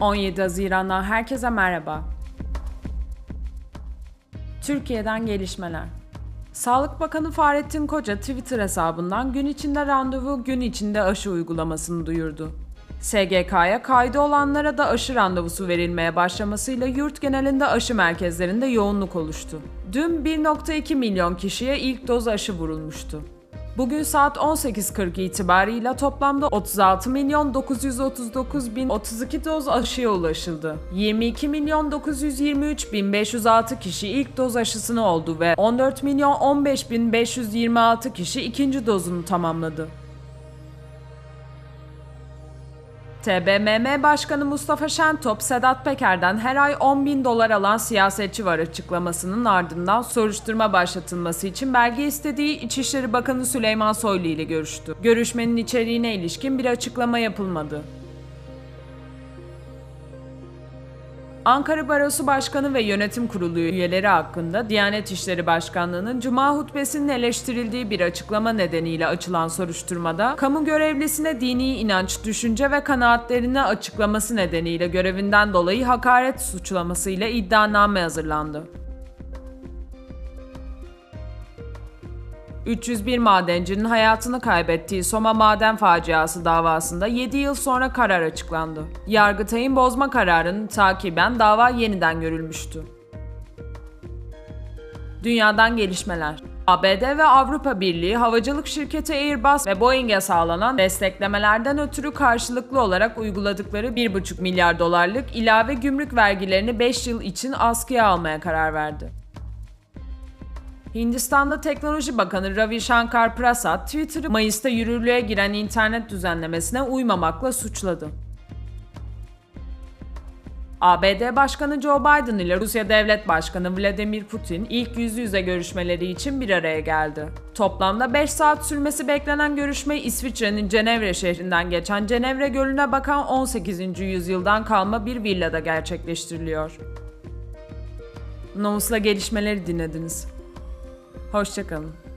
17 Haziran'dan herkese merhaba. Türkiye'den gelişmeler. Sağlık Bakanı Fahrettin Koca Twitter hesabından gün içinde randevu, gün içinde aşı uygulamasını duyurdu. SGK'ya kaydı olanlara da aşı randevusu verilmeye başlamasıyla yurt genelinde aşı merkezlerinde yoğunluk oluştu. Dün 1.2 milyon kişiye ilk doz aşı vurulmuştu. Bugün saat 18.40 itibarıyla toplamda 36 milyon 939 bin 32 doz aşıya ulaşıldı. 22 milyon 923 bin 506 kişi ilk doz aşısını oldu ve 14 milyon 15 bin 526 kişi ikinci dozunu tamamladı. TBMM Başkanı Mustafa Şentop, Sedat Peker'den her ay 10 bin dolar alan siyasetçi var açıklamasının ardından soruşturma başlatılması için belge istediği İçişleri Bakanı Süleyman Soylu ile görüştü. Görüşmenin içeriğine ilişkin bir açıklama yapılmadı. Ankara Barosu Başkanı ve Yönetim Kurulu üyeleri hakkında Diyanet İşleri Başkanlığı'nın Cuma hutbesinin eleştirildiği bir açıklama nedeniyle açılan soruşturmada, kamu görevlisine dini inanç, düşünce ve kanaatlerini açıklaması nedeniyle görevinden dolayı hakaret suçlamasıyla iddianame hazırlandı. 301 madencinin hayatını kaybettiği Soma maden faciası davasında 7 yıl sonra karar açıklandı. Yargıtay'ın bozma kararını takiben dava yeniden görülmüştü. Dünyadan gelişmeler ABD ve Avrupa Birliği havacılık şirketi Airbus ve Boeing'e sağlanan desteklemelerden ötürü karşılıklı olarak uyguladıkları 1,5 milyar dolarlık ilave gümrük vergilerini 5 yıl için askıya almaya karar verdi. Hindistan'da Teknoloji Bakanı Ravi Shankar Prasad, Twitter'ı Mayıs'ta yürürlüğe giren internet düzenlemesine uymamakla suçladı. ABD Başkanı Joe Biden ile Rusya Devlet Başkanı Vladimir Putin ilk yüz yüze görüşmeleri için bir araya geldi. Toplamda 5 saat sürmesi beklenen görüşme İsviçre'nin Cenevre şehrinden geçen Cenevre Gölü'ne bakan 18. yüzyıldan kalma bir villada gerçekleştiriliyor. Novus'la gelişmeleri dinlediniz. Hoşçakalın.